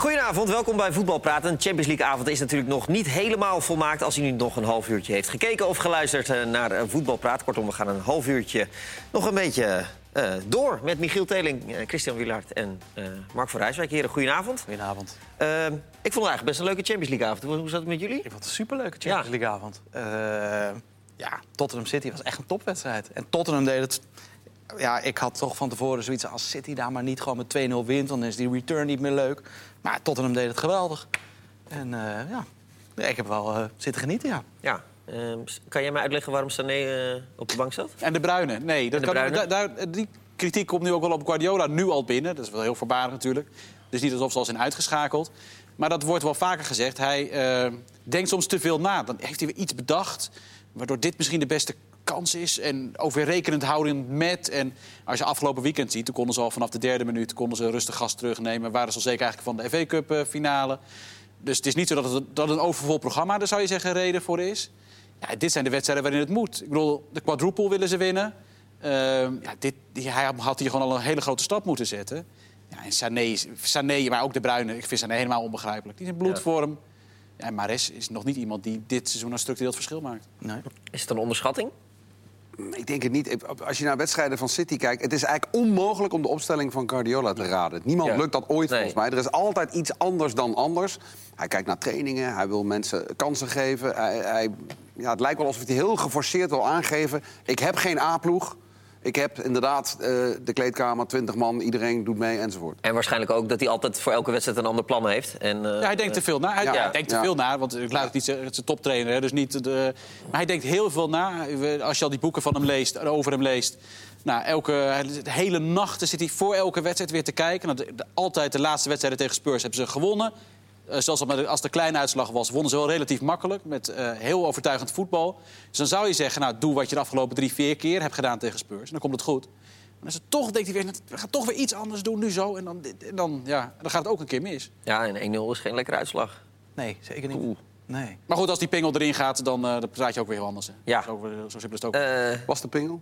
Goedenavond, welkom bij Voetbalpraten. Een Champions League avond is natuurlijk nog niet helemaal volmaakt... als u nu nog een half uurtje heeft gekeken of geluisterd eh, naar uh, Voetbalpraat. Kortom, we gaan een half uurtje nog een beetje uh, door... met Michiel Teling, Christian Wielaert en Mark van Rijswijk. Heren, goedenavond. Goedenavond. Ehm, ik vond het eigenlijk best een leuke Champions League avond. Hoe, hoe zat het met jullie? Ik vond het een superleuke Champions League avond. ja, Tottenham City was echt een topwedstrijd. En Tottenham deed het ja, ik had toch van tevoren zoiets als City daar maar niet gewoon met 2-0 wint... dan is die return niet meer leuk. Maar Tottenham deed het geweldig. En uh, ja, ik heb wel uh, zitten genieten, ja. Ja. Uh, kan jij mij uitleggen waarom Sané op de bank zat? En de Bruine. Nee, dat kan, da, da, die kritiek komt nu ook wel op Guardiola nu al binnen. Dat is wel heel verbaasd natuurlijk. Dus niet alsof ze al zijn uitgeschakeld. Maar dat wordt wel vaker gezegd. Hij denkt soms te veel na. Dan heeft hij weer iets bedacht... waardoor dit misschien de beste kans is. En overrekenend houden met. En als je afgelopen weekend ziet, toen konden ze al vanaf de derde minuut konden ze rustig gas terugnemen. Waren ze al zeker eigenlijk van de FA Cup eh, finale. Dus het is niet zo dat het dat een overvol programma, daar zou je zeggen, reden voor is. Ja, dit zijn de wedstrijden waarin het moet. Ik bedoel, de quadruple willen ze winnen. Uh, ja, dit, hij had hier gewoon al een hele grote stap moeten zetten. Ja, en Sané, Sané, maar ook de Bruyne, ik vind Sané helemaal onbegrijpelijk. Die is in bloedvorm. Ja. Ja, Mares is nog niet iemand die dit seizoen een structureel verschil maakt. Nee. Is het een onderschatting? Ik denk het niet. Als je naar wedstrijden van City kijkt... het is eigenlijk onmogelijk om de opstelling van Guardiola te raden. Niemand lukt dat ooit volgens mij. Er is altijd iets anders dan anders. Hij kijkt naar trainingen, hij wil mensen kansen geven. Hij, hij ja, het lijkt wel alsof hij heel geforceerd wil aangeven... ik heb geen A-ploeg, ik heb inderdaad uh, de kleedkamer, 20 man, iedereen doet mee enzovoort. En waarschijnlijk ook dat hij altijd voor elke wedstrijd een ander plan heeft. En, uh, ja, hij denkt te veel na. Hij, ja. hij denkt te veel na, want ik laat het niet zeggen, het is een toptrainer. Hè, dus niet de, maar hij denkt heel veel na. Als je al die boeken van hem leest, over hem leest... Nou, elke, de hele nachten zit hij voor elke wedstrijd weer te kijken. Nou, de, de, altijd de laatste wedstrijden tegen Spurs hebben ze gewonnen. Uh, zelfs als de kleine uitslag was, wonnen ze wel relatief makkelijk. Met uh, heel overtuigend voetbal. Dus dan zou je zeggen, nou, doe wat je de afgelopen drie, vier keer hebt gedaan tegen Spurs. En dan komt het goed. Maar als het toch denkt hij weer, we gaan toch weer iets anders doen nu zo. En dan, en dan, ja, dan gaat het ook een keer mis. Ja, en 1-0 is geen lekkere uitslag. Nee, zeker niet. Oeh. Nee. Maar goed, als die pingel erin gaat, dan, uh, dan praat je ook weer heel anders. Hè. Ja. Zo, zo simpel is het ook. Was de pingel?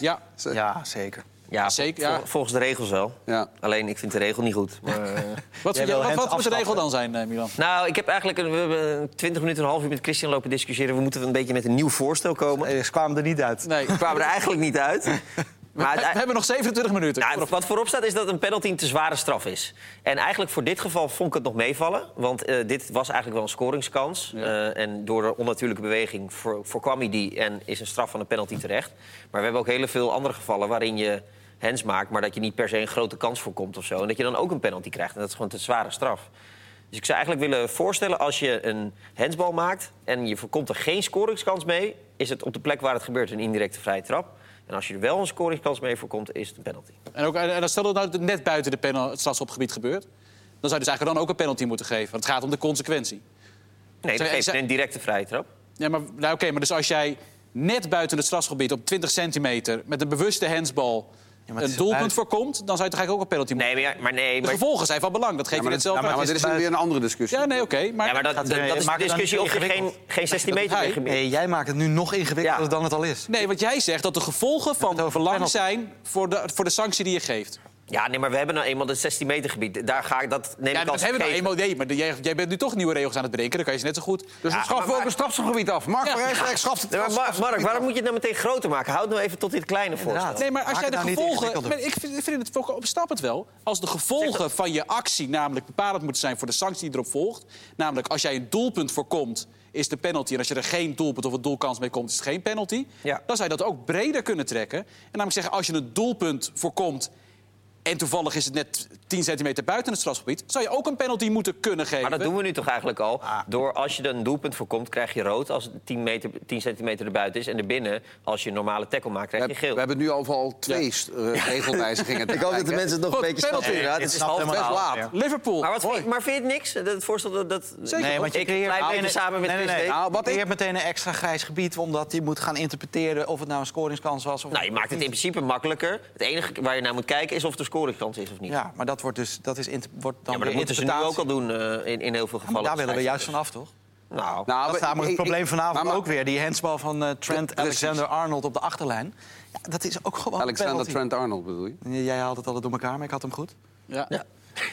Ja. ja, zeker. Ja, zeker. Ja. Vol, volgens de regels wel. Ja. Alleen, ik vind de regel niet goed. Maar, uh... wat, je, wat, wat moet de regel dan zijn, uh, Milan? Nou, ik heb eigenlijk een, we hebben 20 minuten, een half uur met Christian lopen discussiëren. We moeten een beetje met een nieuw voorstel komen. Ze kwamen er niet uit. Nee, we kwamen er eigenlijk niet uit. Maar we, hebben nog 27 minuten. Nou, wat voorop staat is dat een penalty een te zware straf is. En eigenlijk voor dit geval vond ik het nog meevallen. Want uh, dit was eigenlijk wel een scoringskans. Ja. Uh, en door de onnatuurlijke beweging voor, voorkwam hij die... en is een straf van een penalty terecht. Maar we hebben ook heel veel andere gevallen waarin je hens maakt... maar dat je niet per se een grote kans voorkomt of zo. En dat je dan ook een penalty krijgt. En dat is gewoon te zware straf. Dus ik zou eigenlijk willen voorstellen, als je een hensbal maakt... en je voorkomt er geen scoringskans mee... is het op de plek waar het gebeurt een indirecte vrije trap... En als je er wel een scoringskans mee voorkomt, is het een penalty. En, ook, en stel dat het net buiten de het strafschopgebied gebeurt... dan zou je dus eigenlijk dan ook een penalty moeten geven. Want het gaat om de consequentie. Nee, dat geeft een directe vrije trap. Ja, maar nou, oké, maar dus als jij net buiten het strafgebied op 20 centimeter... met een bewuste hensbal ja, een doelpunt uit... voorkomt, dan zou je toch eigenlijk ook een penalty moeten Nee, maar, maar nee, De gevolgen zijn van belang, dat geef ja, je net zelf ja, maar, maar dit is weer een andere discussie. Ja, nee, oké. Okay, maar... Ja, maar dat, dat, dat, dat is de discussie of je geen, geen 16 meter nee, nee, jij maakt het nu nog ingewikkelder dan het al is. Nee, want jij zegt dat de gevolgen van belang zijn voor de, voor de sanctie die je geeft. Ja, nee, maar we hebben nou eenmaal het 16 meter gebied. Daar ga ik dat neem ja, ik dat hebben we nou eenmaal. Nee, maar jij, jij, bent nu toch nieuwe regels aan het bedenken. Dan kan je ze net zo goed. Dus ja, schaf ook een strafgebied af. Mark ja. Rijswijk schaft het. Nee, maar Mark, Mark, waarom moet je het nou meteen groter maken? Houd nou even tot dit kleine voorstel. Nee, maar als Maak jij de nou gevolgen. Ik vind, vind het ook snap het wel. Als de gevolgen van je actie namelijk bepalend moeten zijn voor de sanctie die erop volgt. Namelijk als jij een doelpunt voorkomt is de penalty. En als je er geen doelpunt of een doelkans mee komt, is het geen penalty. Ja. Dan zou je dat ook breder kunnen trekken. En namelijk zeggen, als je een doelpunt voorkomt en toevallig is het net 10 centimeter buiten het strafgebied... zou je ook een penalty moeten kunnen geven. Maar dat doen we nu toch eigenlijk al? Ah. Door als je er een doelpunt voorkomt, krijg je rood... als het 10, meter, 10 centimeter erbuiten is. En erbinnen, als je een normale tackle maakt, krijg je geel. We hebben nu al twee ja. uh, regelwijzigingen. Ik hoop dat de mensen het nog een beetje snappen. Ja, het is half best laat. Ja. Liverpool. Maar, wat, maar vind je het niks? Het voorstel dat... dat Zeker. Nee, want je creëert meteen, samen met nee, nee, nee. Nou, wat je hebt meteen een extra grijs gebied... omdat je moet gaan interpreteren of het nou een scoringskans was. Of nou, je maakt het in principe makkelijker. Het enige waar je naar moet kijken is of er is of niet. Ja, maar dat wordt dus dat is inter, wordt dan ja, maar dat moeten ze nu ook al doen uh, in, in heel veel gevallen. Ja, daar willen we juist vanaf, toch? Nou, nou dat is namelijk het probleem vanavond ook weer. Die handsbal van uh, Trent Alexander-Arnold op de achterlijn. Ja, dat is ook gewoon Alexander Trent-Arnold bedoel je? Jij haalt het altijd door elkaar, maar ik had hem goed. Ja. ja.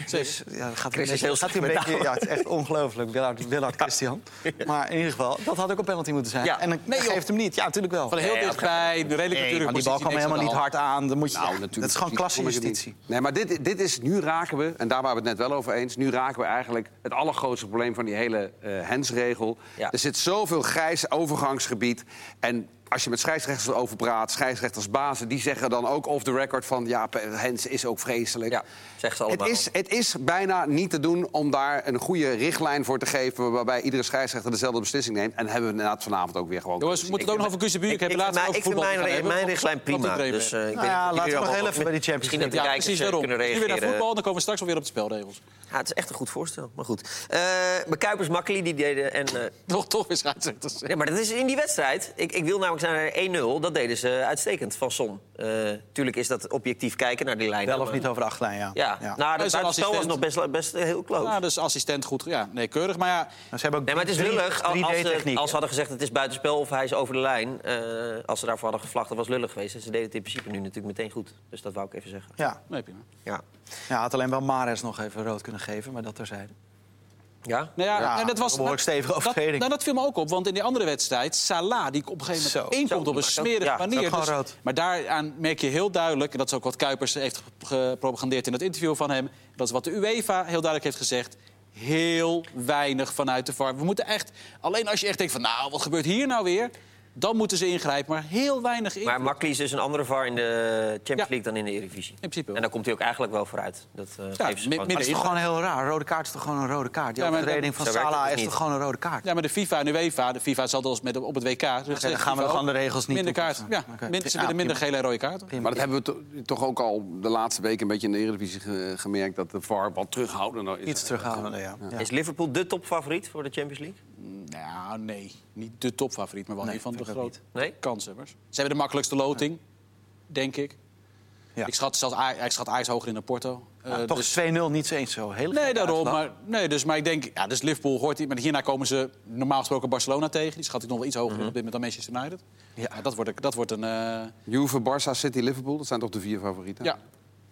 Dus, ja, dat gaat, Chris is heel gaat hij beetje, ja, het is echt ongelooflijk, Willard, Willard Christian. Maar in ieder geval, dat had ook een penalty moeten zijn. Ja. En dan Nee, joh. geeft hem niet. Ja, natuurlijk wel. Van heel Nee, dichtbij, redelijk Nee, natuurlijk. maar die bal kwam helemaal niet hard aan. Dan moet je, Nou, ja, natuurlijk. dat is gewoon klasse justitie. Nee, maar dit, dit is, nu raken we, en daar waren we het net wel over eens... nu raken we eigenlijk het allergrootste probleem van die hele eh hensregel. Ja. Er zit zoveel grijs overgangsgebied. En als je met scheidsrechters over praat, scheidsrechtersbazen... die zeggen dan ook off the record van... ja, hens is ook vreselijk. Ja, zegt ze Het allemaal. is, het is bijna niet te doen om daar een goede richtlijn voor te geven... waarbij iedere scheidsrechter dezelfde beslissing neemt. En hebben we inderdaad vanavond ook weer gewoon... Jongens, we moeten het ook nog over Kuzebuur. Ik heb laatst ik vind voetbal mijn, gaan hebben. mijn richtlijn prima. Dus, eh, ik Nou weet ja, laten we nog heel even bij die Champions Misschien dat de Ja, kijkers precies eh, daarom. kunnen Nu weer naar reageren. voetbal, dan komen we straks wel weer op de spelregels. Ja, het is echt een goed voorstel, maar goed. Eh mijn Kuipers Makkeli, die deden... En, eh, Toch, toch weer scheidsrechters. ja, maar dat is in die wedstrijd. Ik, ik wil namelijk naar 1-0. Dat deden ze uitstekend van Son. Eh tuurlijk is dat objectief kijken naar die lijn. Wel of niet over de achterlijn, ja. Ja, Ja. nou, dat buitenspel was nog best, best heel close. Ja, dus assistent goed. Ja, nee, keurig. Maar ja, Ze hebben ook Nee, maar het is drie- lullig als, als, ze, 3D-techniek. als ze hadden gezegd het is buitenspel of hij is over de lijn. eh, als ze daarvoor hadden gevlacht, dat was lullig geweest. En ze deden het in principe nu natuurlijk meteen goed. Dus dat wou ik even zeggen. Ja. nee, prima. Ja. ja, had alleen wel Mares nog even rood kunnen geven, maar dat terzijde. Ja? Nou ja, Ja, en dat was een behoorlijk stevige dat, overtreding. nou, dat viel me ook op, want in die andere wedstrijd, Salah, die op een gegeven moment Zo. één Zo, komt op een smerige ja, manier. Dus- rood. maar daaraan merk je heel duidelijk, en dat is ook wat Kuipers heeft gepropagandeerd in het interview van hem, dat is wat de UEFA heel duidelijk heeft gezegd. Heel weinig vanuit de VAR. We moeten echt, alleen als je echt denkt van, nou, wat gebeurt hier nou weer? Dan moeten ze ingrijpen, maar heel weinig in. Maar Makkeli is dus een andere VAR in de Champions Ja. League dan in de Eredivisie. principe wel. En daar komt hij ook eigenlijk wel vooruit. Dat uh, Ja, geven ze Maar het is toch gewoon heel raar. Een rode kaart is toch gewoon een rode kaart? Die Ja, overtreding van Salah dus is niet. toch gewoon een rode kaart? Ja, maar de FIFA en de UEFA, de FIFA zat als met op het WK. Dus dan gaan we gewoon de regels niet Minder kaart. Ja, ze willen minder gele en rode kaarten. Maar dat hebben we to- toch ook al de laatste week een beetje in de Eredivisie ge- gemerkt... dat de VAR wat terughoudender is. Iets terughalen, ja. ja. Is Liverpool de topfavoriet voor de Champions League? Nou, nee. Niet de topfavoriet, maar wel Nee, een van de grote Nee? kanshebbers. Ze hebben de makkelijkste loting, denk ik. Ja. Ik schat zelfs ik schat Ajax hoger in dan Porto. Ja, Eh, toch dus- 2-0 niet zo eens zo. Heel Nee, daarom. Maar, nee, dus, maar ik denk, ja, dus Liverpool hoort die. Maar hierna komen ze normaal gesproken Barcelona tegen. Die schat ik nog wel iets hoger Mhm. op dit moment dan Manchester United. Ja. Ja. dat, wordt, een- dat wordt een. eh, Juve, Barça, City, Liverpool, dat zijn toch de vier favorieten? ja.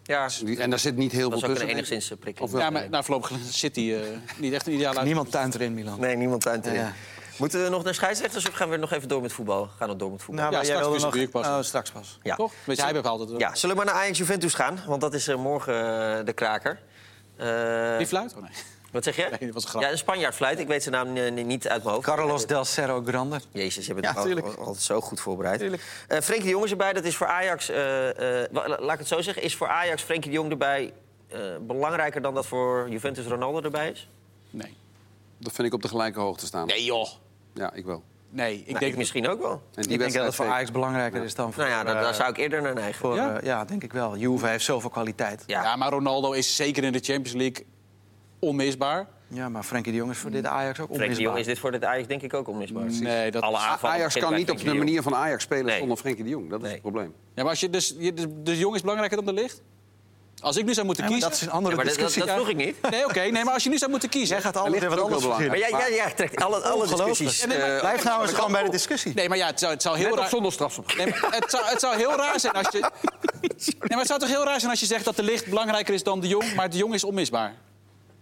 Ja, Die- En daar zit niet heel dat veel is ook tussen. een enigszins eh, prikkel. Of wel? ja, maar nou, voorlopig City eh, niet echt een ideale Niemand tuint erin, Milan. Nee, niemand tuint erin. Ja. Moeten we nog naar scheidsrechters of gaan we nog even door met voetbal? Gaan we door met voetbal? Nou, maar Ja, jij straks nog... pas. Oh, straks pas. ja. Toch? Weet je, hij bepaalt het wel. ja, zullen we maar naar Ajax-Juventus gaan? Want dat is eh, morgen de kraker. Eh, Die fluit? Oh, nee. Wat zeg je? Nee, dat was een grap. Ja, een Spanjaard fluit. Ik weet zijn naam eh, niet uit mijn hoofd. Carlos del Cerro Grande. Jezus, je bent Ja, al- altijd zo goed voorbereid. Eh Frenkie de Jong is erbij. Dat is voor Ajax... eh, eh, laat ik het zo zeggen. Is voor Ajax Frenkie de Jong erbij eh, belangrijker dan dat voor Juventus Ronaldo erbij is? Nee. Dat vind ik op de gelijke hoogte staan. Nee, joh. Ja, ik wel. Nee, ik Nou, denk misschien ook wel. En die Ik denk dat het wedstrijd voor. Ajax belangrijker is dan voor... Nou ja, daar, daar zou ik eerder naar neigen. voor, Ja? ja, denk ik wel. Juve heeft zoveel kwaliteit. Ja. Ja. maar Ronaldo is zeker in de Champions League onmisbaar. Ja, maar Frenkie de Jong is voor dit Ajax ook Frenkie de Jong onmisbaar. is dit voor dit Ajax denk ik ook onmisbaar. Nee, dat... Alle Ajax kan niet op de manier van Ajax spelen Nee. zonder Frenkie de Jong. Dat is Nee. het probleem. Ja, maar als je dus, je, de, de Jong is belangrijker dan de licht? Als ik nu zou moeten Ja, kiezen... dat is een andere Ja, maar dat, dat, discussie. dat vroeg ik niet. Nee, oké, nee, maar als je nu zou moeten kiezen... Jij gaat altijd weer wat anders Maar jij, jij, jij trekt alle, alle discussies. Nee, maar- Eh, Blijf nou eens gewoon bij de discussie. Nee, maar ja, het zou, het zou heel raar... zonder strafschop. Nee, maar het, zou, het zou heel raar zijn als je... Nee, maar het zou toch heel raar zijn als je zegt dat de licht belangrijker is dan de jong, maar de jong is onmisbaar.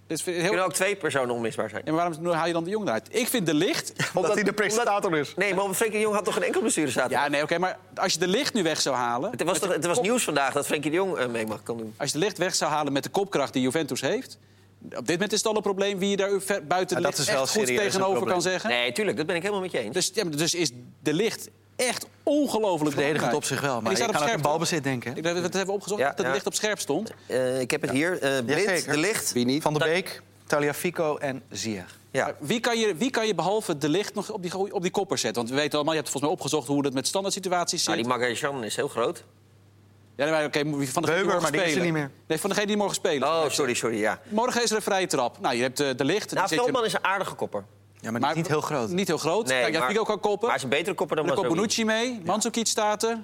Is heel... kunnen ook twee personen onmisbaar zijn. Maar waarom haal je dan de jong eruit? Ik vind de licht... Omdat hij de presentator is. Nee, maar Frenkie de Jong had toch geen enkel blessure zaterdag? Ja, nee, oké, maar als je de licht nu weg zou halen... Het was, toch, het was nieuws vandaag dat Frenkie de Jong eh, mee mag kan doen. Als je de licht weg zou halen met de kopkracht die Juventus heeft... Op dit moment is het al een probleem wie je daar buiten de Ja, dat licht is wel echt goed tegenover kan zeggen. Nee, tuurlijk, dat ben ik helemaal met je eens. Dus, ja, dus is de licht echt ongelooflijk Verdedigend belangrijk. op zich wel. Maar die je kan ook in balbezit denken. hè? Ik heb het even opgezocht Ja, dat het ja. licht op scherp stond. Eh, ik heb het hier. eh Jazeker. De Licht. Wie niet? Van der Beek, Taliafico en Ziyech. Ja. Wie kan, je, wie kan je behalve de licht nog op die, op die kopper zetten? Want we weten allemaal, je hebt volgens mij opgezocht hoe dat met standaard situaties zit. Maar die Magajan is heel groot. Ja, nee, maar oké, wie van degene die Beuber, morgen maar die is er spelen. niet meer. Nee, van degene die morgen spelen. Oh, sorry, sorry, ja. Morgen is er een vrije trap. Nou, je hebt eh, de licht. Nou, je- Veldman is een aardige kopper. Ja, maar, niet heel groot. Niet heel groot. Nee, Kijk, ja, maar- Figo kan koppen. Maar hij is een betere kopper dan komt Mazzoni. Bonucci mee. Mandzukic staat er.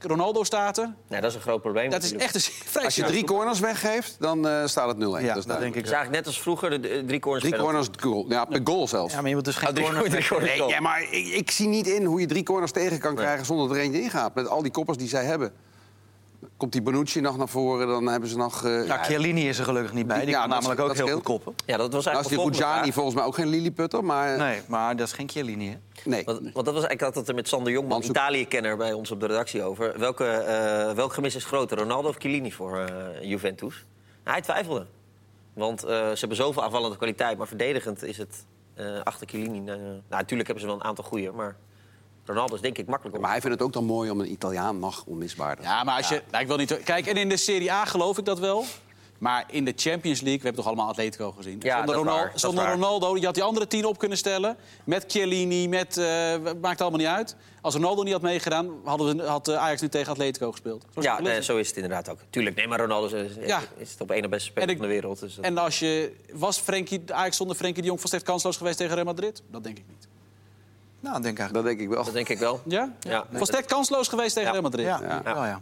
Ronaldo staat er. Nee, dat is een groot probleem. Dat is echt een vrij Als je drie corners weggeeft, dan eh, staat het 0-1. Ja, dat is dat denk ik eigenlijk net als vroeger de, de drie corners. Drie corners, goal. Ja, per goal zelfs. Ja, maar je moet dus geen Oh, drie, corner drie corners Nee, ja, maar ik, ik zie niet in hoe je drie corners tegen kan krijgen zonder dat er eentje ingaat. Met al die koppers die zij hebben. Komt die Bonucci nog naar voren, dan hebben ze nog... Uh, ja, Chiellini is er gelukkig niet bij. Die ja, kan namelijk ook heel goed koppen. Ja, dat was eigenlijk nou, is die volgens mij ook geen Lilliputter, maar... Nee, maar dat is geen Chiellini, hè? Nee. Want, want dat was eigenlijk altijd er met Sander Jongman, Italië-kenner bij ons op de redactie over. Welke, uh, welk gemis is groter, Ronaldo of Chiellini voor uh, Juventus? Nou, hij twijfelde. Want uh, ze hebben zoveel aanvallende kwaliteit, maar verdedigend is het achter Chiellini... nou, natuurlijk hebben ze wel een aantal goede, maar... Ronaldo is denk ik makkelijk. Maar hij vindt het ook dan mooi om een Italiaan nog onmisbaar Ja, maar als je... Nou, ik wil niet... Kijk, en in de Serie A geloof ik dat wel. Maar in de Champions League, we hebben toch allemaal Atletico gezien. Ja, zonder Ronaldo, zonder Ronaldo, je had die andere tien op kunnen stellen. Met Chiellini, met... Uh, maakt allemaal niet uit. Als Ronaldo niet had meegedaan, hadden we, had eh, Ajax nu tegen Atletico gespeeld. Zo ja, nee, zo is het inderdaad ook. Tuurlijk, nee, maar Ronaldo is, ja. is het op één beste speler van de wereld. Dus En als je... Was Frenkie, Ajax zonder Frenkie de Jong volstrekt kansloos geweest tegen Real Madrid? Dat denk ik niet. Nou, denk ik. Dat denk ik wel. Dat denk ik wel. Ja? ja. Volstrekt kansloos geweest tegen Real Madrid. Ja, ja.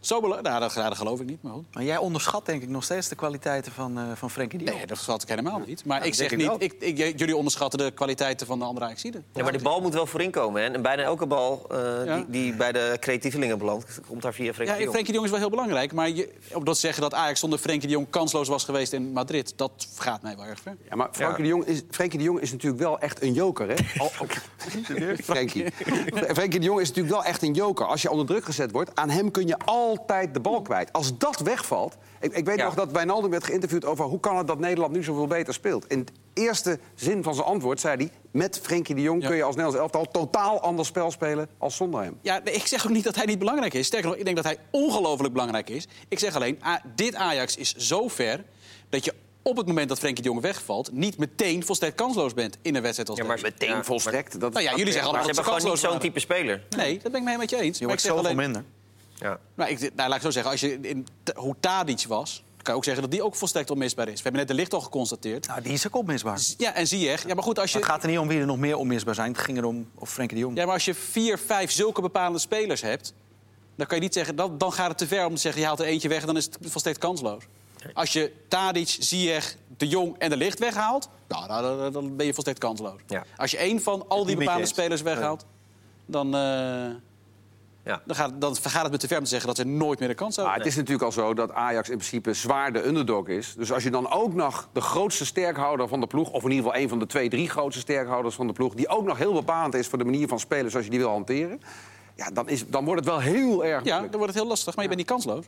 Ja. ja. Zo belangrijk? Nou, dat, dat, geloof ik niet. Maar, goed. maar jij onderschat denk ik nog steeds de kwaliteiten van, uh, van Frenkie de Jong. Nee, dat schat ik helemaal niet. Maar ik zeg niet, ik, ik, jullie onderschatten de kwaliteiten van de andere Ajaxiden. Ja, maar die bal moet wel voorin komen. Hè? En bijna elke bal uh, die, die, bij de creatievelingen belandt, komt daar via Frenkie ja, de Jong. Frenkie de Jong is wel heel belangrijk. Maar je, op dat zeggen dat Ajax zonder Frenkie de Jong kansloos was geweest in Madrid... dat gaat mij wel erg ver. Ja, maar Frenkie, De, Jong is, Frenkie de Jong is natuurlijk wel echt een joker, hè? Al, Frenkie. Frenkie de Jong is natuurlijk wel echt een joker. Als je onder druk gezet wordt, aan hem kun je altijd de bal als dat wegvalt... Ik, ik weet nog dat Wijnaldum werd geïnterviewd over... hoe kan het dat Nederland nu zoveel beter speelt. In het eerste zin van zijn antwoord zei hij... met Frenkie de Jong kun je als Nederlands elftal... totaal anders spel spelen als zonder hem. Ja, ik zeg ook niet dat hij niet belangrijk is. Sterker nog, ik denk dat hij ongelooflijk belangrijk is. Ik zeg alleen, dit Ajax is zo ver... dat je op het moment dat Frenkie de Jong wegvalt... niet meteen volstrekt kansloos bent in een wedstrijd als Ja, maar meteen volstrekt? Dat... Nou ja, jullie zeggen allemaal dat ze hebben gewoon niet zo'n type speler. Nee, dat ben ik mee met je eens. Je wordt zoveel alleen... minder. Ja. Nou, ik, nou, laat ik zo zeggen, als je in, hoe Tadic was... kan je ook zeggen dat die ook volstrekt onmisbaar is. We hebben net de licht al geconstateerd. Nou, die is ook onmisbaar. Ja, en zie je Ja, maar goed, als je... het gaat er niet om wie er nog meer onmisbaar zijn. Het ging erom of Frenkie de Jong. Ja, maar als je vier, vijf zulke bepalende spelers hebt... dan kan je niet zeggen... dan, dan gaat het te ver om te zeggen, je haalt er eentje weg... en dan is het volstrekt kansloos. Als je Tadic, Ziyech, De Jong en De Licht weghaalt... Nou, dan, dan ben je volstrekt kansloos. Ja. Als je één van al die bepaalde spelers weghaalt... dan... Uh... Ja. Dan, gaat, dan gaat het me te ver om te zeggen dat ze nooit meer de kans hebben. Maar het is natuurlijk al zo dat Ajax in principe zwaar de underdog is. Dus als je dan ook nog de grootste sterkhouder van de ploeg... of in ieder geval een van de twee, drie grootste sterkhouders van de ploeg... die ook nog heel bepalend is voor de manier van spelen zoals je die wil hanteren... Ja, dan, is, dan wordt het wel heel erg Ja, dan wordt het heel lastig, maar je bent niet kansloos.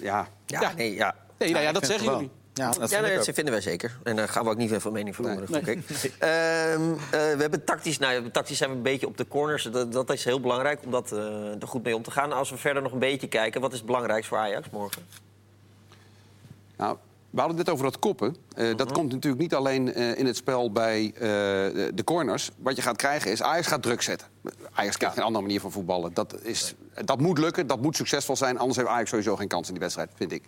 Ja, ja, Nee, ja. Nee, nou ja, dat zeggen jullie. Ja, dat, vinden wij zeker. En daar gaan we ook niet van mening veranderen. Nee, nee. Ehm, uh, we hebben tactisch, nou, tactisch zijn we een beetje op de corners. Dat, dat is heel belangrijk om dat, uh, er goed mee om te gaan. Als we verder nog een beetje kijken, wat is het belangrijkste voor Ajax morgen? Nou, we hadden het over dat koppen. Uh, Dat mhm. komt natuurlijk niet alleen in het spel bij de corners. Wat je gaat krijgen is, Ajax gaat druk zetten. Ajax krijgt geen andere manier van voetballen. Dat, is, dat moet lukken, dat moet succesvol zijn. Anders heeft Ajax sowieso geen kans in die wedstrijd, vind ik.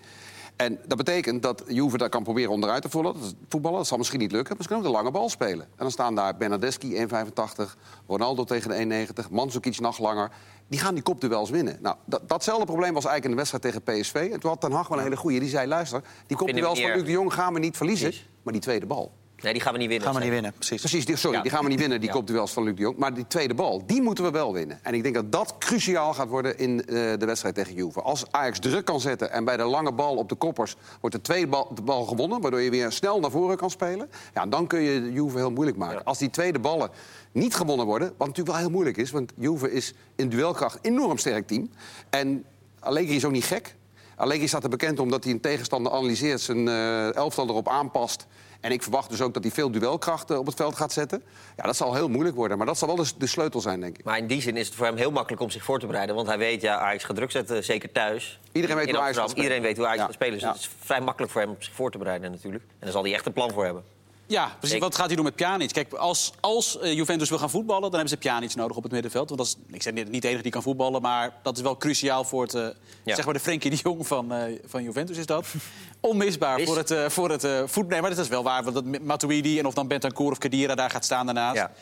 En dat betekent dat Juve daar kan proberen onderuit te voetballen. Dat, voetballen. dat zal misschien niet lukken, maar ze kunnen ook de lange bal spelen. En dan staan daar Bernardeschi 1,85, Ronaldo tegen de 1,90, Mandzukic nog langer. Die gaan die kopduels winnen. Nou, dat, datzelfde probleem was eigenlijk in de wedstrijd tegen PSV. En toen had Ten Hag wel een hele goede. Die zei, luister, die kopduels van Luc de Jong gaan we niet verliezen. Maar die tweede bal, Nee, die gaan we niet winnen. Gaan we niet winnen, precies. Precies, die, sorry, die gaan we niet winnen, die ja. kopduels van Luc de Jong. Maar die tweede bal, die moeten we wel winnen. En ik denk dat dat cruciaal gaat worden in uh, de wedstrijd tegen Juve. Als Ajax druk kan zetten en bij de lange bal op de koppers... wordt de tweede bal, de bal gewonnen, waardoor je weer snel naar voren kan spelen... Ja, dan kun je Juve heel moeilijk maken. Ja. Als die tweede ballen niet gewonnen worden, wat natuurlijk wel heel moeilijk is... want Juve is in duelkracht een enorm sterk team. En Allegri is ook niet gek. Allegri staat er bekend omdat hij een tegenstander analyseert... zijn uh, elftal erop aanpast... En ik verwacht dus ook dat hij veel duelkrachten op het veld gaat zetten. Ja, dat zal heel moeilijk worden. Maar dat zal wel de, de sleutel zijn, denk ik. Maar in die zin is het voor hem heel makkelijk om zich voor te bereiden. Want hij weet, ja, Ajax gaat druk zetten, zeker thuis. Iedereen weet hoe Ajax gaat Iedereen weet hoe Ajax gaat spelen. Dus het is vrij makkelijk voor hem om zich voor te bereiden natuurlijk. En daar zal hij echt een plan voor hebben. Ja, precies. Wat gaat hij doen met Pjanic? Kijk, als, als uh, Juventus wil gaan voetballen, dan hebben ze Pjanic nodig op het middenveld. Want dat is, ik zeg niet de enige die kan voetballen, maar dat is wel cruciaal voor het, uh, zeg maar de Frenkie de Jong van, uh, van Juventus is dat. Onmisbaar voor het, voor het voetbal. maar dat is wel waar, want dat Matuidi en of dan Bentancur of Kadira daar gaat staan daarnaast. Ja.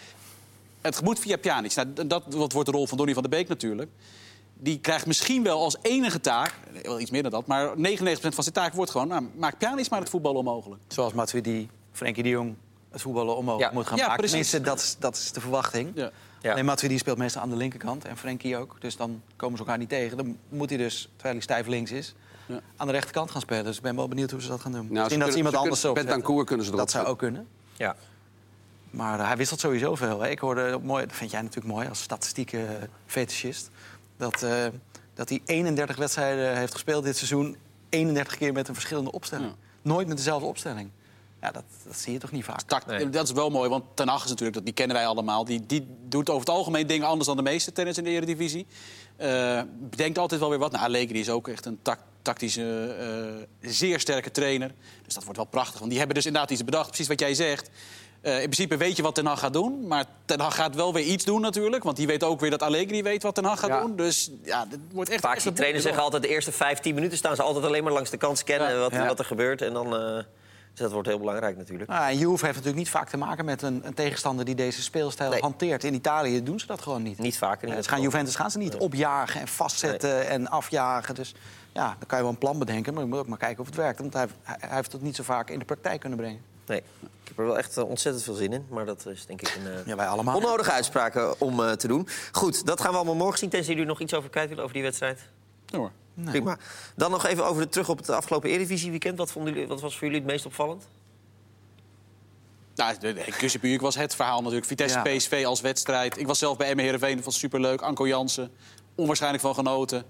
Het moet via Pjanic. Nou, dat, dat wordt de rol van Donny van der Beek natuurlijk die krijgt misschien wel als enige taak, wel iets meer dan dat, maar 99% van zijn taak wordt gewoon, nou, maak Pjanic maar het voetbal onmogelijk. Zoals Matuidi Frenkie de Jong het voetballen omhoog moet gaan maken. Precies. Tenminste, dat is, dat is de verwachting. Ja. Ja. Nee, Matuidi speelt meestal aan de linkerkant en Frenkie ook. Dus dan komen ze elkaar niet tegen. Dan moet hij dus, terwijl hij stijf links is, ja. aan de rechterkant gaan spelen. Dus ik ben wel benieuwd hoe ze dat gaan doen. Nou, Misschien dat ze iemand anders op Bentancur kunnen ze erop Dat zou ook kunnen. Ja. Maar uh, hij wisselt sowieso veel. Hè. Ik hoorde, mooi, dat vind jij natuurlijk mooi als statistieke uh, fetischist... Dat, uh, dat hij 31 wedstrijden heeft gespeeld dit seizoen... 31 keer met een verschillende opstelling. Nooit met dezelfde opstelling. Ja, dat, dat zie je toch niet vaak. nee. Dat is wel mooi, want Ten Hag is natuurlijk, dat, die kennen wij allemaal... Die, die doet over het algemeen dingen anders dan de meeste tennis in de Eredivisie. Uh, bedenkt altijd wel weer wat. Nou, Allegri is ook echt een tactische, uh, zeer sterke trainer. Dus dat wordt wel prachtig. Want die hebben dus inderdaad iets bedacht, precies wat jij zegt. Uh, in principe weet je wat Ten Hag gaat doen. Maar Ten Hag gaat wel weer iets doen natuurlijk. Want die weet ook weer dat Allegri weet wat Ten Hag gaat doen. Dus ja, dit wordt echt... Vaak die trainers zeggen altijd... de eerste 15 minuten staan ze altijd alleen maar langs de kant scannen... Wat, wat, er gebeurt. En dan... Dus dat wordt heel belangrijk natuurlijk. Ah, en Juve heeft natuurlijk niet vaak te maken met een, een tegenstander die deze speelstijl hanteert. In Italië doen ze dat gewoon niet. Niet vaker. Ja, gaan Juventus gaan ze niet opjagen en vastzetten en afjagen. Dus ja, dan kan je wel een plan bedenken, maar je moet ook maar kijken of het werkt. Want hij, hij heeft het niet zo vaak in de praktijk kunnen brengen. Nee, ik heb er wel echt eh, ontzettend veel zin in. Maar dat is denk ik een uh, ja, wij allemaal. onnodige uitspraak om uh, te doen. Goed, dat gaan we allemaal morgen zien. Tenzij jullie nog iets over kwijt willen over die wedstrijd. Ja hoor. Nee. Prima. Dan nog even over de, terug op het afgelopen Eredivisie weekend. Wat, vonden jullie, wat was voor jullie het meest opvallend? Nou, de, was het verhaal natuurlijk. Vitesse PSV als wedstrijd. Ik was zelf bij Emma Heerenveen, dat was superleuk. Anko Jansen, onwaarschijnlijk van genoten.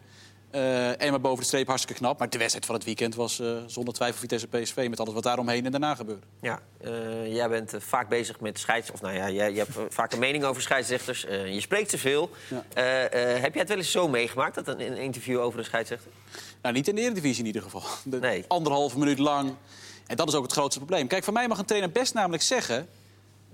Uh, Emma boven de streep, hartstikke knap. Maar de wedstrijd van het weekend was uh, zonder twijfel Vitesse PSV... met alles wat daaromheen en daarna gebeurde. Ja, uh, jij bent vaak bezig met scheids... of nou ja, jij, je hebt vaak een mening over scheidsrechters. je spreekt ze veel. Ja. heb jij het wel eens zo meegemaakt, dat een, een, interview over een scheidsrechter? Nou, niet in de Eredivisie in ieder geval. De, nee. Anderhalve minuut lang en dat is ook het grootste probleem. Kijk, van mij mag een trainer best namelijk zeggen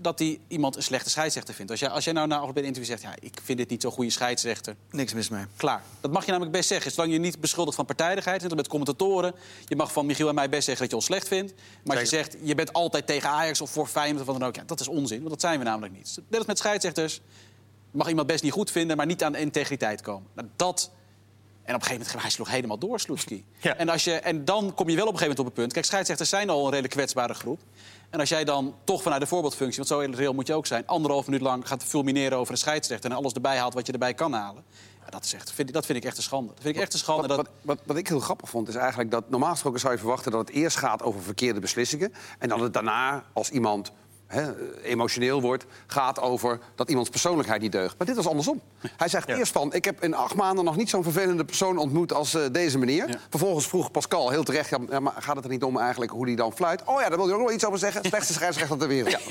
dat hij iemand een slechte scheidsrechter vindt. Als jij, als jij nou na afloop een interview zegt... ja, ik vind dit niet zo'n goede scheidsrechter... Niks mis mee. Klaar. Dat mag je namelijk best zeggen. Zolang je niet beschuldigt van partijdigheid... net met commentatoren. Je mag van Michiel en mij best zeggen dat je ons slecht vindt. Maar als je zegt, je bent altijd tegen Ajax of voor Feyenoord of wat dan ook... Ja, dat is onzin, want dat zijn we namelijk niet. Net als met scheidsrechters mag iemand best niet goed vinden... maar niet aan de integriteit komen. Nou, dat en op een gegeven moment hij sloeg helemaal door, Sloetski. En, als je, en dan kom je wel op een gegeven moment op het punt. Kijk, scheidsrechters zijn al een redelijk kwetsbare groep. En als jij dan toch vanuit de voorbeeldfunctie, want zo reëel moet je ook zijn... anderhalf minuut lang gaat fulmineren over een scheidsrechter... en alles erbij haalt wat je erbij kan halen... Ja, dat, is echt, vind, dat vind ik echt een schande. Dat vind ik echt een schande wat, wat, wat, wat, ik heel grappig vond, is eigenlijk dat normaal gesproken zou je verwachten dat het eerst gaat over verkeerde beslissingen. En dat het daarna, als iemand emotioneel wordt, gaat over dat iemands persoonlijkheid niet deugt. Maar dit was andersom. Hij zegt eerst van, ik heb in acht maanden nog niet zo'n vervelende persoon ontmoet als uh, deze meneer. Vervolgens vroeg Pascal heel terecht, ja, maar gaat het er niet om eigenlijk hoe die dan fluit? Oh ja, daar wil je ook nog iets over zeggen. Slechtste scheidsrechter ter wereld.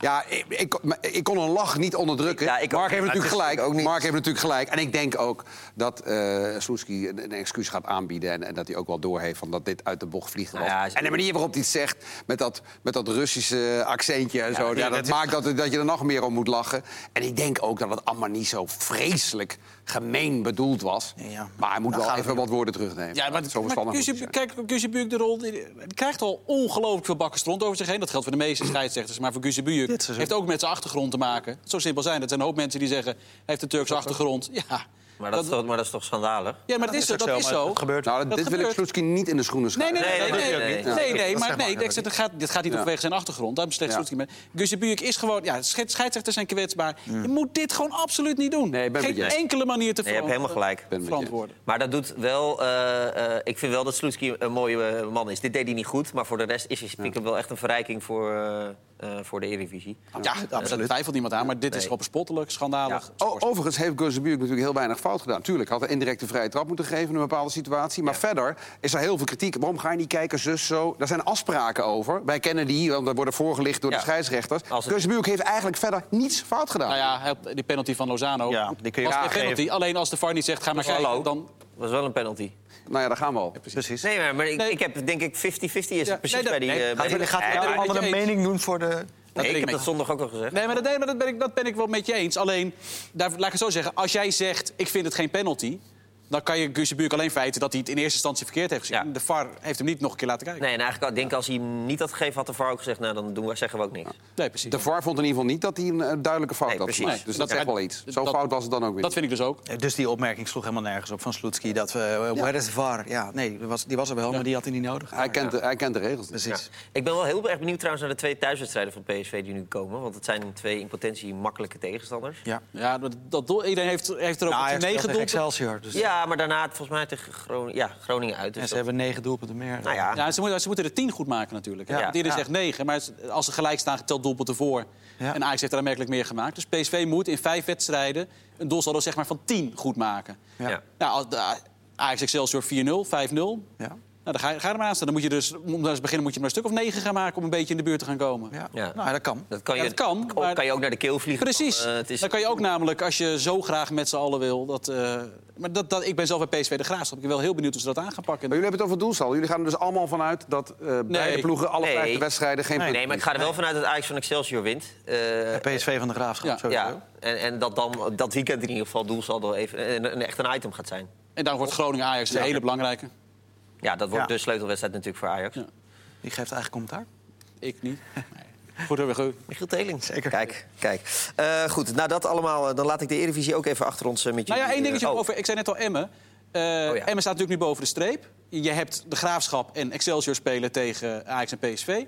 Ja, ik, ik, ik, kon een lach niet onderdrukken. Mark heeft natuurlijk gelijk. Ook niet. Mark heeft natuurlijk gelijk. En ik denk ook dat uh, Sloeski een, een, excuus gaat aanbieden... En, en, dat hij ook wel doorheeft van dat dit uit de bocht vliegt. Nou en de manier waarop hij het zegt, met dat, met dat Russische accentje en zo. Ja, dat maakt dat, dat je er nog meer om moet lachen. En ik denk ook dat het allemaal niet zo vreselijk gemeen bedoeld was. Ja, maar hij moet wel even wat woorden terugnemen. Ja, maar, zo maar kijk, Buuk de rol die, krijgt al ongelooflijk veel bakken stront over zich heen. Dat geldt voor de meeste scheidsrechters. Maar voor Buuk heeft ook met zijn achtergrond te maken. Zo simpel zijn. Het zijn een hoop mensen die zeggen... hij heeft een Turkse achtergrond. Ja, maar dat, is toch, maar dat is toch schandalig? Ja, maar dat, is, dat is zo. Het gebeurt. Nou, dit wil ik Sloetski niet in de schoenen schuiven. Nee, nee, nee. nee, nee, nee, nee maar nee, dit gaat, dit gaat niet vanwege zijn achtergrond. Daar slecht Sloetski mee. Gusje is gewoon... Ja, scheidsrechters zijn kwetsbaar. Je moet dit gewoon absoluut niet doen. Geen enkele manier te Je hebt helemaal gelijk. verantwoorden. Maar dat doet wel... Uh, ik vind wel dat Sloetski een mooie man is. Dit deed hij niet goed. Maar voor de rest is, hem wel echt een verrijking voor... Uh, voor de Eredivisie. Ja, absoluut. twijfelt niemand aan, maar dit is gewoon bespottelijk, schandalig. Ja. overigens heeft Geuzebuurk natuurlijk heel weinig fout gedaan. Tuurlijk, had een indirecte vrije trap moeten geven in een bepaalde situatie. Maar verder is er heel veel kritiek. Waarom ga je niet kijken, zus, zo? Daar zijn afspraken over. Wij kennen die, want dat worden voorgelicht door de scheidsrechters. Het... heeft eigenlijk verder niets fout gedaan. Nou ja, die penalty van Lozano. Ja, die kun je was penalty. Alleen als de VAR niet zegt, ga maar kijken, dan... was wel een penalty. Nou ja, daar gaan we al. precies. Nee, maar, maar ik, ik, heb denk ik 50-50 is het precies bij die... Nee, uh, gaat, gaat hij een andere mening doen voor de... Nee, ik heb dat zondag ook al gezegd. Nee, maar, dat, maar dat, ben ik, dat ben ik wel met je eens. Alleen, daar, laat ik het zo zeggen. Als jij zegt, ik vind het geen penalty... dan kan je Guus alleen feiten dat hij het in eerste instantie verkeerd heeft gezien. De VAR heeft hem niet nog een keer laten kijken. Nee, en eigenlijk denk als hij hem niet had gegeven, had de VAR ook gezegd... nou, dan doen we, zeggen we ook niks. Nee, precies. De VAR vond in ieder geval niet dat hij een uh, duidelijke fout had gemaakt. Dus dat, zegt wel iets. Zo fout was het dan ook weer. Dat vind ik dus ook. Dus die opmerking sloeg helemaal nergens op van Sloetski. Dat we, uh, is de VAR? Ja, nee, die was, die was er wel, maar die had hij niet nodig. Hij kent, de, hij kent de regels. Precies. Ik ben wel heel erg benieuwd trouwens naar de twee thuiswedstrijden van PSV die nu komen. Want het zijn twee in potentie makkelijke tegenstanders. Ja, ja dat, dat, iedereen heeft, heeft er ook nou, negen doelpunten. Excelsior. Dus... Ja, maar daarna volgens mij tegen Groningen, ja, Groningen uit. Dus ze hebben negen doelpunten meer. Nou ja. ja ze, moeten, ze moeten er tien goed maken natuurlijk. Ja. Iedereen zegt negen, maar als ze gelijk staan, geteld doelpunten voor. En Ajax heeft er aanmerkelijk meer gemaakt. Dus PSV moet in vijf wedstrijden een doelsaldo zeg maar, van tien goed maken. Ja. Nou, Ajax Excelsior 4-0, 5-0. Ja. Nou, dan ga je, ga er maar aan staan. Dan moet je dus, om te beginnen moet je maar een stuk of negen gaan maken... om een beetje in de buurt te gaan komen. Ja, ja. Nou, dat kan. Dat kan, je, dat kan, maar... kan je ook naar de keel vliegen. Precies. Uh, is... Dan kan je ook namelijk, als je zo graag met z'n allen wil... Dat, uh... maar dat, dat, ik ben zelf bij PSV de Graafschap. Ik ben wel heel benieuwd hoe ze dat aan gaan pakken. Maar jullie hebben het over doelstal. Jullie gaan er dus allemaal vanuit dat uh, nee. beide ploegen... alle nee. wedstrijden geen nee, nee, maar ik ga er wel vanuit dat Ajax van Excelsior wint. PSV van de Graafschap, ja. ja. En, en dat dan dat weekend in ieder geval doelsaldo even een, een, echt een item gaat zijn. En dan wordt Groningen-Ajax een hele belangrijke. Ja, dat wordt de sleutelwedstrijd natuurlijk voor Ajax. Ja. Wie geeft eigenlijk commentaar? Ik niet. Goed, we goed. Michiel Teling. Zeker. Kijk, kijk. Uh, goed, nou dat allemaal, eh, dan laat ik de Eredivisie ook even achter ons uh, met jullie. Nou ja, één dingetje oh. over. Ik zei net al Emmen. Uh, oh, ja. Emmen staat natuurlijk nu boven de streep. Je hebt de Graafschap en Excelsior spelen tegen Ajax en PSV.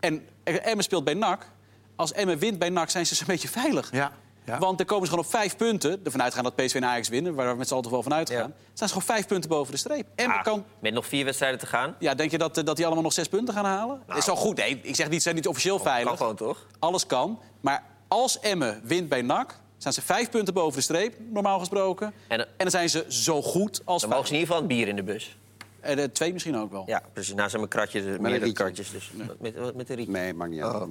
En Emmen speelt bij NAC. Als Emmen wint bij NAC zijn ze zo'n beetje veilig. Ja. Ja. Want er komen ze gewoon op vijf punten. Ervan uitgaan dat PSV en Ajax winnen, waar we met z'n allen toch wel van uitgaan. Ja. Staan ze gewoon vijf punten boven de streep. En ah, kan... Met nog vier wedstrijden te gaan. Ja, denk je dat, eh, dat die allemaal nog zes punten gaan halen? Nou. Is wel goed. Nee, ik zeg niet, ze zijn niet officieel veilig. Kan gewoon toch? Alles kan. Maar als Emmen wint bij NAC, staan ze vijf punten boven de streep, normaal gesproken. En, en dan zijn ze zo goed als. Dan mogen ze in ieder geval een bier in de bus. En de twee misschien ook wel. Ja, precies. Nou zijn mijn kratjes, meerdere kratjes. Dus. Met, met een rietje? Nee, mag niet uit. Oh,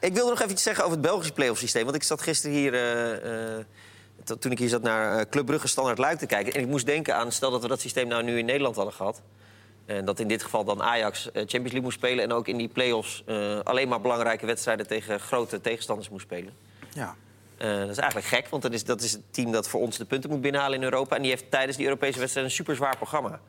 Ik wilde nog even iets zeggen over het Belgische playoff systeem. Want ik zat gisteren hier... Uh, uh, toen ik hier zat naar Club Brugge Standaard Luik te kijken... en ik moest denken aan, stel dat we dat systeem nou nu in Nederland hadden gehad... en dat in dit geval dan Ajax Champions League moest spelen... en ook in die play-offs alleen maar belangrijke wedstrijden... tegen grote tegenstanders moest spelen. Ja. dat is eigenlijk gek, want dat is, dat is het team dat voor ons de punten moet binnenhalen in Europa... en die heeft tijdens die Europese wedstrijden een super zwaar programma.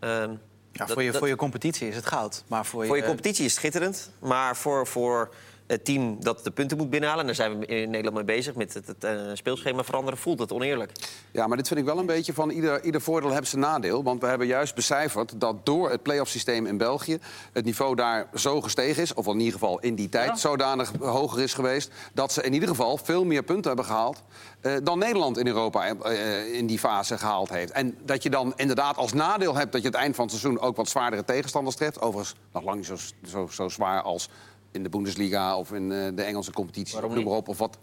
Um, ja, voor, je, voor je competitie is het goud. Maar voor, je, voor je competitie is het schitterend. Maar voor, voor het team dat de punten moet binnenhalen... en daar zijn we in Nederland mee bezig met het, het, uh, speelschema veranderen... voelt het oneerlijk. Ja, maar dit vind ik wel een beetje van ieder, ieder voordeel heeft zijn nadeel. Want we hebben juist becijferd dat door het play-off systeem in België... het niveau daar zo gestegen is, of in ieder geval in die tijd... zodanig hoger is geweest... dat ze in ieder geval veel meer punten hebben gehaald... Uh, dan Nederland in Europa uh, in die fase gehaald heeft. En dat je dan inderdaad als nadeel hebt dat je het eind van het seizoen ook wat zwaardere tegenstanders treft. Overigens nog lang niet zo, zo, zo zwaar als in de Bundesliga of in uh, de Engelse competitie. Waarom noem maar op. Of wat.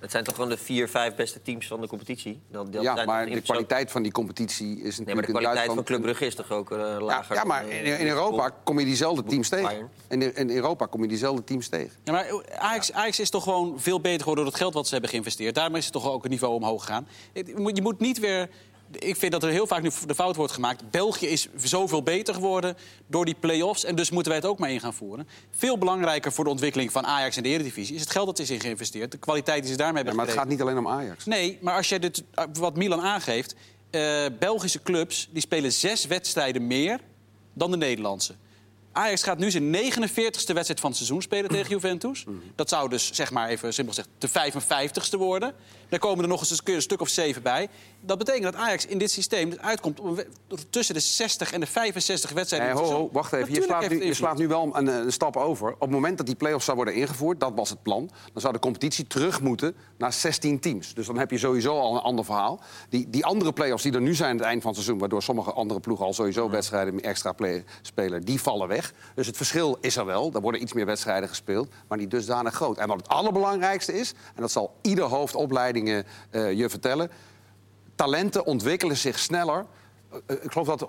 Het zijn toch gewoon de vier, vijf beste teams van de competitie? Dat, ja, maar de kwaliteit van die competitie is natuurlijk... Nee, maar de kwaliteit van Club Brugge is toch ook uh, lager? Ja, ja maar in, in Europa kom je diezelfde teams tegen. In, in Europa kom je diezelfde teams tegen. Ja, maar Ajax, Ajax is toch gewoon veel beter geworden door het geld wat ze hebben geïnvesteerd. Daarmee is het toch ook een niveau omhoog gegaan. Je moet niet weer ik vind dat er heel vaak nu de fout wordt gemaakt. België is zoveel beter geworden door die play-offs. En dus moeten wij het ook maar in gaan voeren. Veel belangrijker voor de ontwikkeling van Ajax en de Eredivisie... is het geld dat is in geïnvesteerd. De kwaliteit die ze daarmee hebben ja, Maar het gaat niet alleen om Ajax. Nee, maar als je dit, wat Milan aangeeft... Uh, Belgische clubs die spelen zes wedstrijden meer dan de Nederlandse. Ajax gaat nu zijn 49ste wedstrijd van het seizoen spelen tegen Juventus. Dat zou dus, zeg maar even simpel gezegd, de 55ste worden. Dan komen er nog eens een stuk of zeven bij. Dat betekent dat Ajax in dit systeem uitkomt tussen de 60 en de 65 wedstrijden. Hey, ho, ho, wacht even. Je slaat, nu, je slaat, nu, wel een, een, stap over. Op het moment dat die play-offs zou worden ingevoerd, dat was het plan... dan zou de competitie terug moeten naar 16 teams. Dus dan heb je sowieso al een ander verhaal. Die, die andere play-offs die er nu zijn aan het eind van het seizoen... waardoor sommige andere ploegen al sowieso wedstrijden extra play spelen... die vallen weg. Dus het verschil is er wel. Er worden iets meer wedstrijden gespeeld, maar niet dusdanig groot. En wat het allerbelangrijkste is, en dat zal ieder hoofdopleidingen uh, je vertellen... talenten ontwikkelen zich sneller ik geloof dat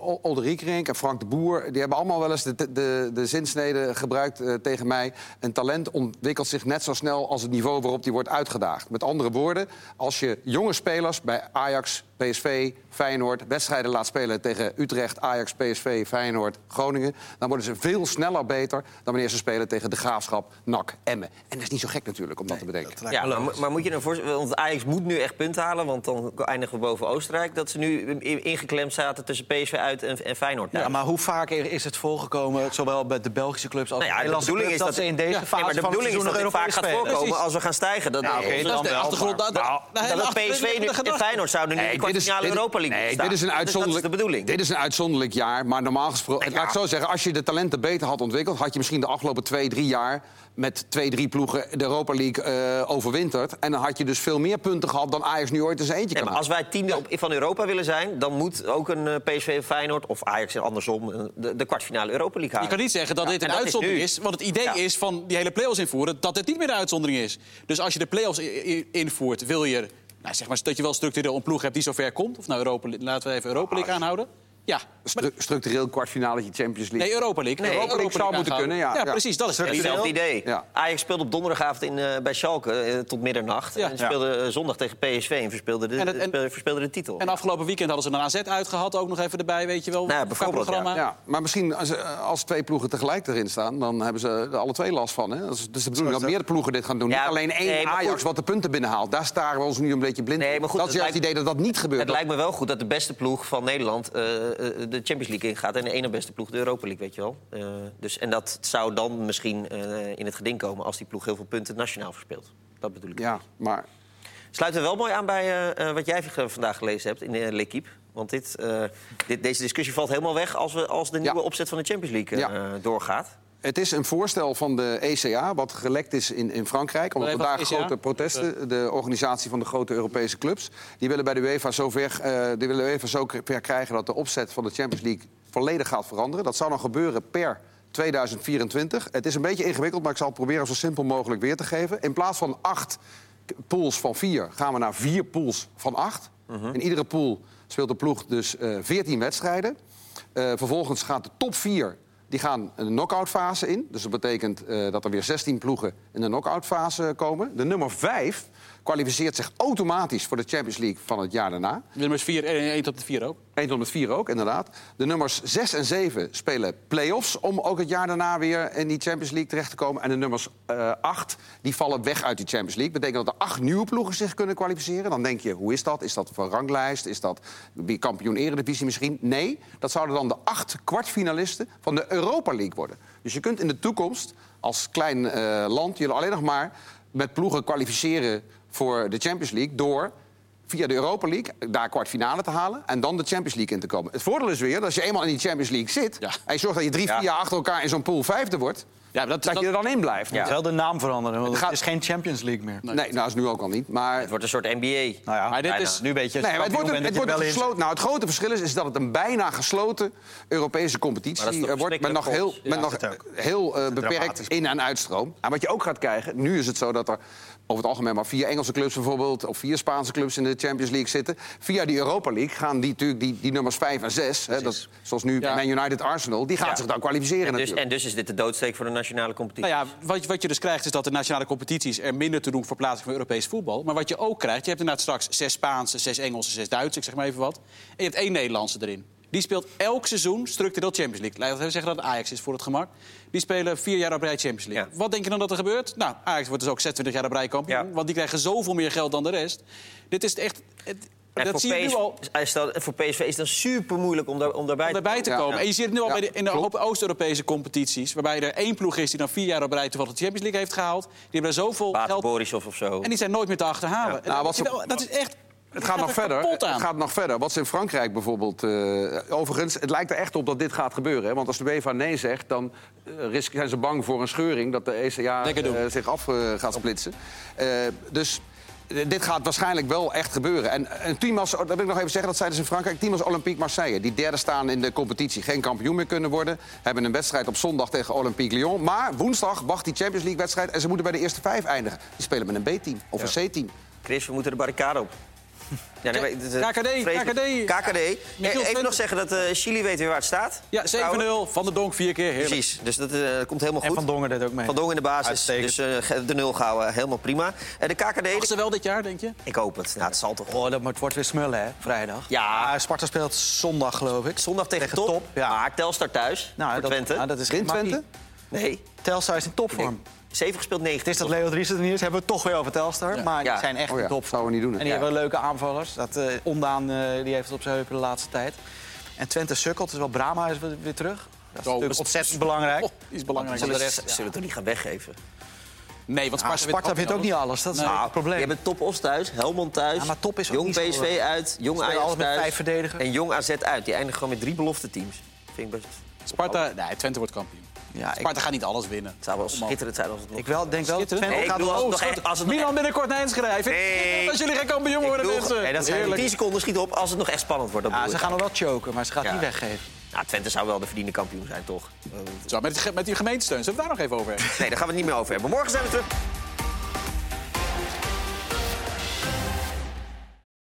Rink en Frank de Boer... die hebben allemaal wel eens de, de, de zinsnede gebruikt tegen mij. Een talent ontwikkelt zich net zo snel als het niveau waarop die wordt uitgedaagd. Met andere woorden, als je jonge spelers bij Ajax, PSV, Feyenoord... wedstrijden laat spelen tegen Utrecht, Ajax, PSV, Feyenoord, Groningen... dan worden ze veel sneller beter dan wanneer ze spelen tegen de Graafschap, NAC, Emmen. En dat is niet zo gek natuurlijk om dat te bedenken. ja, maar, maar, moet je dan voorstellen... want Ajax moet nu echt punten halen... want dan eindigen we boven Oostenrijk... dat ze nu ingeklemd zaten tussen PSV uit en, en Feyenoord Ja, maar hoe vaak is het voorgekomen, zowel bij de Belgische clubs als nou ja, de Nederlandse clubs... is dat, ze in deze fase maar de bedoeling is dat het vaak gaat voorkomen als we gaan stijgen. Dat, nou, okay, dat is de achtergrond. Dat, dat PSV nu en Feyenoord zouden nu nee, de finale Europa League nee, Dit is een uitzonderlijk, de bedoeling. Dit is een uitzonderlijk jaar, maar normaal gesproken... Laat ik zo zeggen, als je de talenten beter had ontwikkeld... had je misschien de afgelopen twee, drie jaar met twee, drie ploegen de Europa League uh, overwinterd. En dan had je dus veel meer punten gehad dan Ajax nu ooit eens eentje kan. maar als wij tiende van Europa willen zijn... dan moet ook een eh, PSV Feyenoord of Ajax andersom... Uh, de, de kwartfinale Europa League halen. Je kan niet zeggen dat dit een uitzondering is, Want het idee is van die hele play-offs invoeren... dat dit niet meer de uitzondering is. Dus als je de play-offs invoert, wil je... Nou, zeg maar dat je wel structureel een ploeg hebt die zover komt. Of nou, Europa, laten we even Europa League aanhouden. Ja. Stru structureel kwartfinale Champions League. Nee, Europa League. Nee, Europa, League zou moeten kunnen, ja. Ja, precies. Dat is hetzelfde idee. Ja. Ajax speelde op donderdagavond in, uh, bij Schalke uh, tot middernacht. Ja. En speelde uh, zondag tegen PSV en verspeelde de, en, het, en, verspeelde de titel. En afgelopen weekend hadden ze een AZ uitgehad, ook nog even erbij, weet je wel. Nou, bijvoorbeeld, ja. ja. Maar misschien als, als twee ploegen tegelijk erin staan... dan hebben ze er alle twee last van. Hè? Dat is, dus de bedoeling dat meer ploegen dit gaan doen. Niet alleen één nee, Ajax wat de punten binnenhaalt. Daar staren we ons nu een beetje blind nee, maar goed, Dat is juist het idee dat dat niet gebeurt. Het lijkt me wel goed dat de beste ploeg van Nederland... de Champions League ingaat. En de ene beste ploeg de Europa League, weet je wel. Uh, dus, en dat zou dan misschien uh, in het geding komen als die ploeg heel veel punten nationaal verspeelt. Dat bedoel ik. Ja, maar... Sluit er wel mooi aan bij wat jij vandaag gelezen hebt in de L'Equipe. Want dit, dit, deze discussie valt helemaal weg als, we, als de nieuwe ja. opzet van de Champions League ja. doorgaat. Het is een voorstel van de ECA, wat gelekt is in, in Frankrijk. Omdat vandaag grote protesten, de organisatie van de grote Europese clubs... die willen bij de UEFA zover, uh, die willen UEFA zo ver krijgen... dat de opzet van de Champions League volledig gaat veranderen. Dat zou dan gebeuren per 2024. Het is een beetje ingewikkeld, maar ik zal het proberen zo simpel mogelijk weer te geven. In plaats van acht pools van vier gaan we naar vier pools van acht. Mhm. In iedere pool speelt de ploeg dus uh, eh, 14 wedstrijden. Uh, vervolgens gaat de top 4 die gaan een knock-out fase in. Dus dat betekent uh, dat er weer 16 ploegen in de knock-out fase komen. De nummer 5 kwalificeert zich automatisch voor de Champions League van het jaar daarna. De nummers 4, 1 tot 4 ook. 1 tot 4 ook, inderdaad. De nummers 6 en 7 spelen play-offs om ook het jaar daarna weer in die Champions League terecht te komen. En de nummers uh, 8 die vallen weg uit die Champions League. Betekent dat er acht nieuwe ploegen zich kunnen kwalificeren. Dan denk je, hoe is dat? Is dat voor ranglijst? Is dat kampioen eredivisie misschien? Nee, dat zouden dan de acht kwartfinalisten van de Europa League worden. Dus je kunt in de toekomst als klein uh, land je alleen nog maar met ploegen kwalificeren voor de Champions League door via de Europa League daar kwartfinale te halen en dan de Champions League in te komen. Het voordeel is weer dat als je eenmaal in die Champions League zit en je zorgt dat je drie, vier jaar achter elkaar in zo'n pool vijfde wordt, ja, dat, dat, je er dan in blijft. Ja. Wel de naam veranderen, want het, is geen Champions League meer. Nee, nee nou is nu ook al niet. Maar... Het wordt een soort NBA. Nou ja, maar dit is nu een beetje... Nee, het wordt, een, het wordt gesloten. Nou, het grote verschil is, is dat het een bijna gesloten Europese competitie wordt... met nog heel, met nog heel uh, beperkt in- en uitstroom. En wat je ook gaat krijgen... Nu is het zo dat er over het algemeen maar vier Engelse clubs bijvoorbeeld... of vier Spaanse clubs in de Champions League zitten. Via die Europa League gaan die, natuurlijk die, die nummers 5 en 6... Hè, dat, zoals nu ja. Man United Arsenal, die gaan zich dan kwalificeren en dus, natuurlijk. En dus is dit de doodsteek voor de nationale competitie? Nou ja, wat, wat je dus krijgt is dat de nationale competities... er minder te doen voor plaatsing van Europees voetbal. Maar wat je ook krijgt, je hebt inderdaad straks zes Spaanse, zes Engelse, zes Duitse... ik zeg maar even wat. En je hebt één Nederlandse erin. Die speelt elk seizoen structureel Champions League. Laten we zeggen dat het Ajax is voor het gemak. Die spelen vier jaar op rij Champions League. Wat denk je dan dat er gebeurt? Nou, Ajax wordt dus ook 26 jaar op rij kampioen. Want die krijgen zoveel meer geld dan de rest. Dit is echt... Het, dat voor, zie je nu al. voor PSV is het dan super moeilijk om, daar, om daarbij, om daarbij te, komen. En je ziet het nu al bij de, in de Oost-Europese competities. Waarbij er één ploeg is die dan vier jaar op rij toevallig de Champions League heeft gehaald. Die hebben er zoveel Baat geld. Borisov of zo. En die zijn nooit meer te achterhalen. Nou, dat is echt het gaat, nog verder. Het gaat nog verder. Wat ze in Frankrijk bijvoorbeeld. Uh, overigens, het lijkt er echt op dat dit gaat gebeuren. Hè? Want als de UEFA nee zegt, dan uh, zijn ze bang voor een scheuring dat de ECA uh, eh, zich af gaat splitsen. dus dit gaat waarschijnlijk wel echt gebeuren. En, en Timas, dat wil ik nog even zeggen, dat zeiden ze in Frankrijk... Timas Olympique Marseille, die derde staan in de competitie... geen kampioen meer kunnen worden. Hebben een wedstrijd op zondag tegen Olympique Lyon. Maar woensdag wacht die Champions League-wedstrijd... en ze moeten bij de eerste vijf eindigen. Die spelen met een B-team of een C-team. Chris, we moeten de barricade op. Ja, nee, maar- KKD. KKD. Even Twente. nog zeggen dat eh, Chili weet weer waar het staat. Ja, 7-0. Van de Donk vier keer. Heerlijk. Precies, dus dat eh, komt helemaal En goed. Van Dongen deed ook mee. Van Dongen in de basis, Uitstekend. dus eh, ge- de nul gehouden, helemaal prima. En de KKD, Mag ze wel dit jaar, denk je? ik hoop het. Nou, het zal toch. Oh, dat maar het wordt weer smullen, hè, vrijdag. Ja. Ah, Sparta speelt zondag, geloof ik. Zondag tegen, Tegen top, Top, ja. maar Telstar thuis Nou, voor dat, Twente. nou, dat is Wint geen Twente? Nee, Telstar is in topvorm. 7 gespeeld, 9. Het is dat Leo Dries er niet is, hebben we het toch weer over Telstar. Maar Ja. die zijn echt Oh ja, topvorm. zouden we niet doen? En die Ja. hebben leuke aanvallers. Dat, eh, Ondaan eh, die heeft het op zijn heupen de laatste tijd. En Twente sukkelt, dus wel Brama is weer terug. Dat is Oh, natuurlijk dat is- ontzettend belangrijk. Oh, is belangrijk. Zullen, de rest, zullen het toch niet gaan weggeven? Nee, want Ah, Sparta, Sparta wint ook niet alles, dat is Nou, het probleem. Je hebt Top Os thuis, Helmond thuis, Ja, maar Top is Jong PSV uit, Jong Ajax altijd met thuis vijf verdedigers. en Jong AZ uit. Die eindigen gewoon met drie belofte teams. Vind ik best... Sparta, nee, Twente wordt kampioen. Ja, ik, Sparta gaat niet alles winnen. Het zou wel schitterend zijn als het nog... ik wel, denk wel. Twente Nee, gaat wel... nog echt- als het Milan binnenkort naar Enschede. Nee. als jullie geen kampioen worden, mensen. nee, dat zijn Heerlijk. 10 seconden schiet op als het nog echt spannend wordt. Ja, ze gaan er wel choken, maar ze gaat Ja. niet weggeven. Nou, Twente zou wel de verdiende kampioen zijn, toch? Zo, met, met die gemeentesteun. Zullen we daar nog even over hebben? Nee, daar gaan we het niet meer over hebben. Morgen zijn we terug.